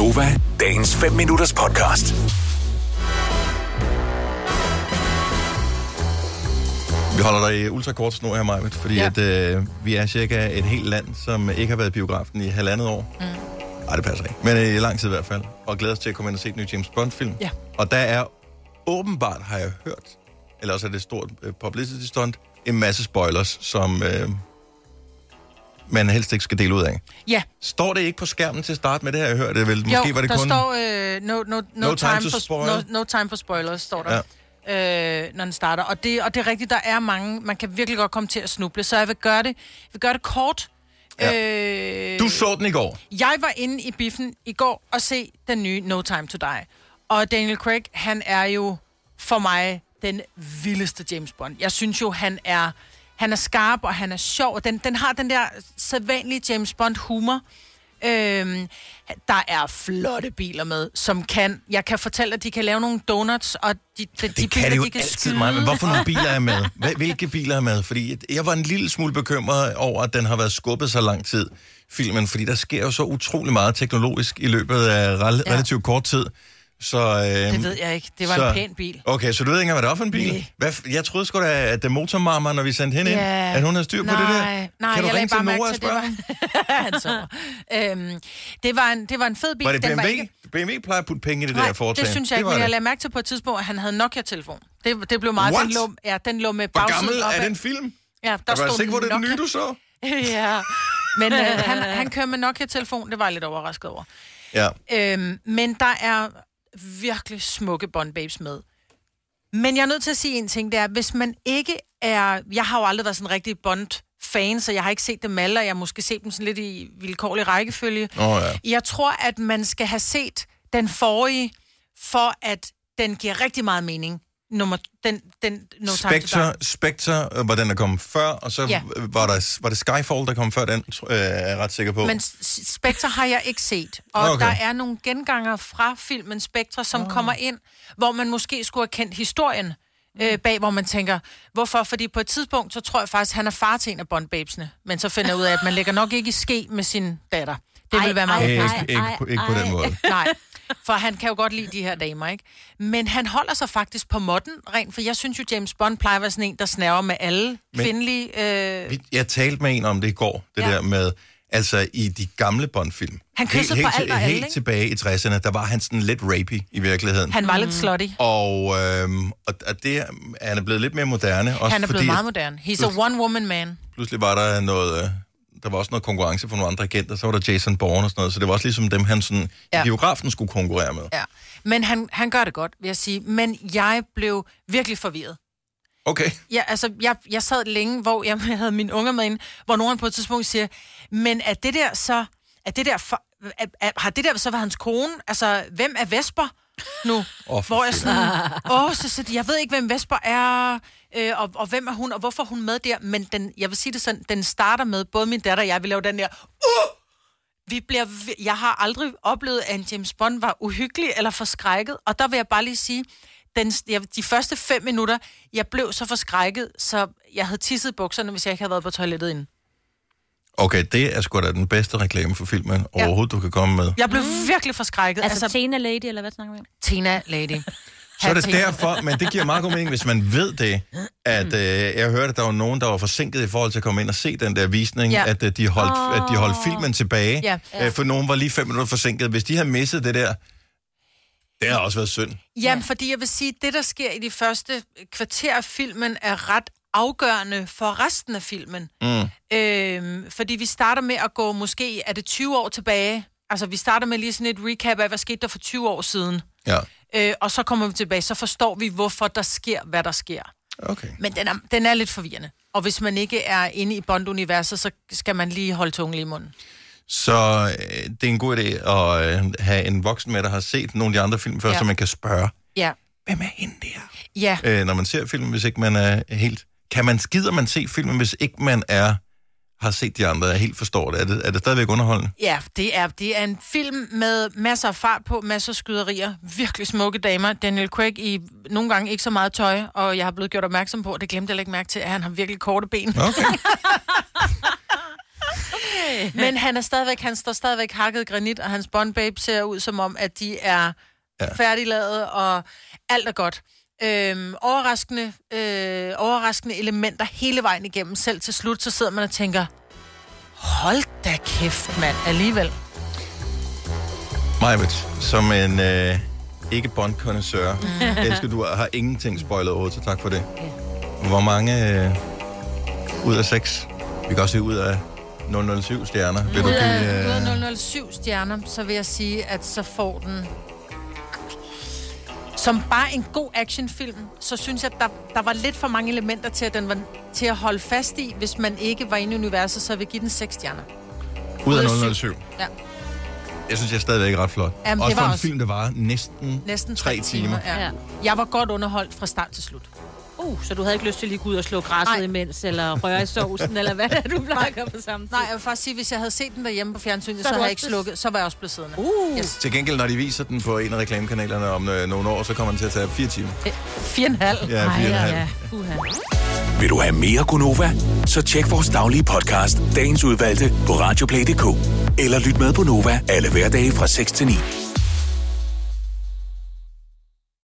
Gonova, dagens 5 minutters podcast. Vi holder dig i ultrakort snor her, Majbet, fordi ja. at, øh, vi er cirka et helt land, som ikke har været i biografen i halvandet år. Mm. Ej, det passer ikke. Men øh, i lang tid i hvert fald. Og glæder os til at komme ind og se et ny James Bond-film. Ja. Og der er åbenbart, har jeg hørt, eller også er det et stort øh, publicity stunt, en masse spoilers, som øh, man helst ikke skal dele ud af. Ja, Står det ikke på skærmen til at starte med det her, jeg hørte? Vel, måske jo, var det der kun... står øh, no, no, no, No time to for, spoil. no, no time for spoilers, står der. Ja. Øh, når den starter. Og det, og det er rigtigt, der er mange, man kan virkelig godt komme til at snuble, så jeg vil gøre det, jeg vil gøre det kort. Ja. Øh, Du så den i går. Jeg var inde i biffen i går og se den nye No Time to Die. Og Daniel Craig, han er jo for mig den vildeste James Bond. Jeg synes jo, han er, han er skarp, og han er sjov. og Den, den har den der sædvanlige James Bond humor. Øhm, der er flotte biler med, som kan... Jeg kan fortælle, at de kan lave nogle donuts, og de, de, de Det biler, kan jo de kan altid skyde. mig, men hvorfor nogle biler er med? Hvil- Hvilke biler er med? Fordi jeg var en lille smule bekymret over, at den har været skubbet så lang tid, filmen, fordi der sker jo så utrolig meget teknologisk i løbet af rel- Ja. relativt kort tid. Så, øh, Det ved jeg ikke. Det var så, en pæn bil. Okay, så du ved ikke hvad det er for en bil? Hvad, jeg troede sgu da, at det motormarmer, når vi sendte hende ind, Ja. at hun havde styr på nej, det der. Nej, kan du jeg ringe til bare mærke Nora og til, det spørge? var... Øhm, det, var en, det var en fed bil. Var det Den BMW? ikke... BMW plejer at putte penge i det Nej, der foretagende. det synes jeg ikke, var men jeg det. lagde mærke til på et tidspunkt, at han havde Nokia-telefon. Det, det blev meget... What? Den lå, ja, den lå med Hvor bagsiden gammel er opad. den film? Ja, der Jeg var stod sikker på, det er den nye, du så. ja, men øh, han, han kører med Nokia-telefon. Det var jeg lidt overrasket over. Ja. Øhm, men der er virkelig smukke Bond Babes med. Men jeg er nødt til at sige en ting, det er, hvis man ikke er... Jeg har jo aldrig været sådan en rigtig Bond-fan, så jeg har ikke set dem alle, og jeg har måske set dem sådan lidt i vilkårlig rækkefølge. Åh, ja. Jeg tror, at man skal have set den forrige, for at den giver rigtig meget mening. Nummer, den, den, no Time to Spectre, Die. Spectre øh, var den, der kom før, og så Ja. var, der, var det Skyfall, der kom før den, øh, er jeg ret sikker på. Men Spectre har jeg ikke set. Og Okay. der er nogle genganger fra filmen Spectre, som oh. kommer ind, hvor man måske skulle have kendt historien øh, bag, hvor man tænker, hvorfor? Fordi på et tidspunkt, så tror jeg faktisk, han er far til en af Bond-babesene. Men så finder jeg ud af, at man lægger nok ikke i ske med sin datter. Det Ej, vil være ej, meget ikke, ej, ikke, ikke, på, ikke på den ej. måde. Nej, for han kan jo godt lide de her damer, ikke? Men han holder sig faktisk på modden, rent, for jeg synes jo, James Bond plejer at være sådan en, der snæver med alle Men- kvindelige... Øh... Jeg talte med en om det i går, det Ja. der med, altså i de gamle Bond-film. Han kyssede helt, på helt, alt og alle, Helt tilbage i 60'erne, der var han sådan lidt rapey i virkeligheden. Han var lidt slutty. Og, øhm, og, og det, han er blevet lidt mere moderne. Også Han er blevet fordi, meget moderne. He's a one-woman man. pludselig var der noget... Øh, der var også noget konkurrence for nogle andre agenter, så var der Jason Bourne og sådan noget, så det var også ligesom dem, han sådan, ja. Biografen skulle konkurrere med. Ja. Men han, han gør det godt, vil jeg sige. Men jeg blev virkelig forvirret. Okay. Ja, altså, jeg, jeg sad længe, hvor jeg havde mine unger med inde, hvor nogen på et tidspunkt siger, men er det der så, er det der for, er, er, har det der så været hans kone? Altså, hvem er Vesper nu? For hvor jeg sådan, åh, så, så, jeg ved ikke, hvem Vesper er, øh, og, og hvem er hun, og hvorfor er hun med der? Men den, jeg vil sige det sådan, den starter med, både min datter og jeg vil lave den der, uh! Vi bliver, vi- jeg har aldrig oplevet, at en James Bond var uhyggelig eller forskrækket, og der vil jeg bare lige sige, den, jeg, de første fem minutter, jeg blev så forskrækket, så jeg havde tisset bukserne, hvis jeg ikke havde været på toilettet inden. Okay, det er sgu da den bedste reklame for filmen Ja. overhovedet, du kan komme med. Jeg blev virkelig forskrækket. Altså, altså Tena Lady, eller hvad snakker vi om? Tina Lady. Så er det derfor, men det giver meget god mening, hvis man ved det, at øh, jeg hørte, at der var nogen, der var forsinket i forhold til at komme ind og se den der visning, Ja. at, øh, de holdt, Åh. at de holdt filmen tilbage, Ja. øh, for nogen var lige fem minutter forsinket. Hvis de havde misset det der, det har også været synd. Jamen, fordi jeg vil sige, det der sker i de første kvarter af filmen, er ret afgørende for resten af filmen. Mm. Øhm, fordi vi starter med at gå, måske er det 20 år tilbage. Altså, vi starter med lige sådan et recap af, hvad skete der for 20 år siden. Ja, Øh, og så kommer vi tilbage, så forstår vi, hvorfor der sker, hvad der sker. okay. Men den er, den er lidt forvirrende. Og hvis man ikke er inde i Bond-universet, så skal man lige holde tungen lige i munden. Så øh, det er en god idé at øh, have en voksen med, der har set nogle af de andre film før, ja. Så man kan spørge, Ja. hvem er hende der? Ja. øh, når man ser filmen, hvis ikke man er helt... Kan man skider man se filmen, hvis ikke man er har set de andre, jeg helt forstår det. Er det, er det stadigvæk underholdende? Ja, det er, det er en film med masser af fart på, masser af skyderier, virkelig smukke damer. Daniel Craig i nogle gange ikke så meget tøj, og jeg har blevet gjort opmærksom på, og det glemte jeg ikke mærke til, at han har virkelig korte ben. Okay. Men han er stadigvæk, han står stadigvæk hakket granit, og hans bondbabe ser ud som om, at de er ja. færdiglavet, og alt er godt. Øhm, overraskende, øh, overraskende elementer hele vejen igennem. Selv til slut, så sidder man og tænker, hold da kæft, mand, alligevel. Majbet, som en øh, ikke bond mm. elsker du har ingenting spoilet over, så tak for det. Hvor mange øh, ud af seks? Vi kan også se ud af 007 stjerner. Vil du give, øh, ud af 007 stjerner, så vil jeg sige, at så får den... Som bare en god actionfilm, så synes jeg, at der, der var lidt for mange elementer til, at den var til at holde fast i. Hvis man ikke var inde i universet, så vil jeg give den 6 stjerner. ud af af 007? Ja. Jeg synes, jeg er stadigvæk ret flot. Jamen, også det var for en også- film, der var næsten, Næsten tre timer. Ja. Ja. Jeg var godt underholdt fra start til slut. Uh, så du havde ikke lyst til lige at gå ud og slå græsset Nej. imens, eller røre i sovsen, eller hvad det er, du plejer at gøre på samme tid? Nej, jeg vil faktisk sige, hvis jeg havde set den derhjemme på fjernsynet, Så så, havde jeg ikke slukket. Så var jeg også blevet siddende. Uh, Yes. Til gengæld, når de viser den på en af reklamekanalerne om øh, nogle år, så kommer den til at tage fire timer. Fire og en halv. Ja, Ej, fire og en ja, halv. ja. Uha. Vil du have mere Gunova? Så tjek vores daglige podcast, dagens udvalgte, på radioplay.dk. Eller lyt med på Nova alle hverdage fra 6 til 9.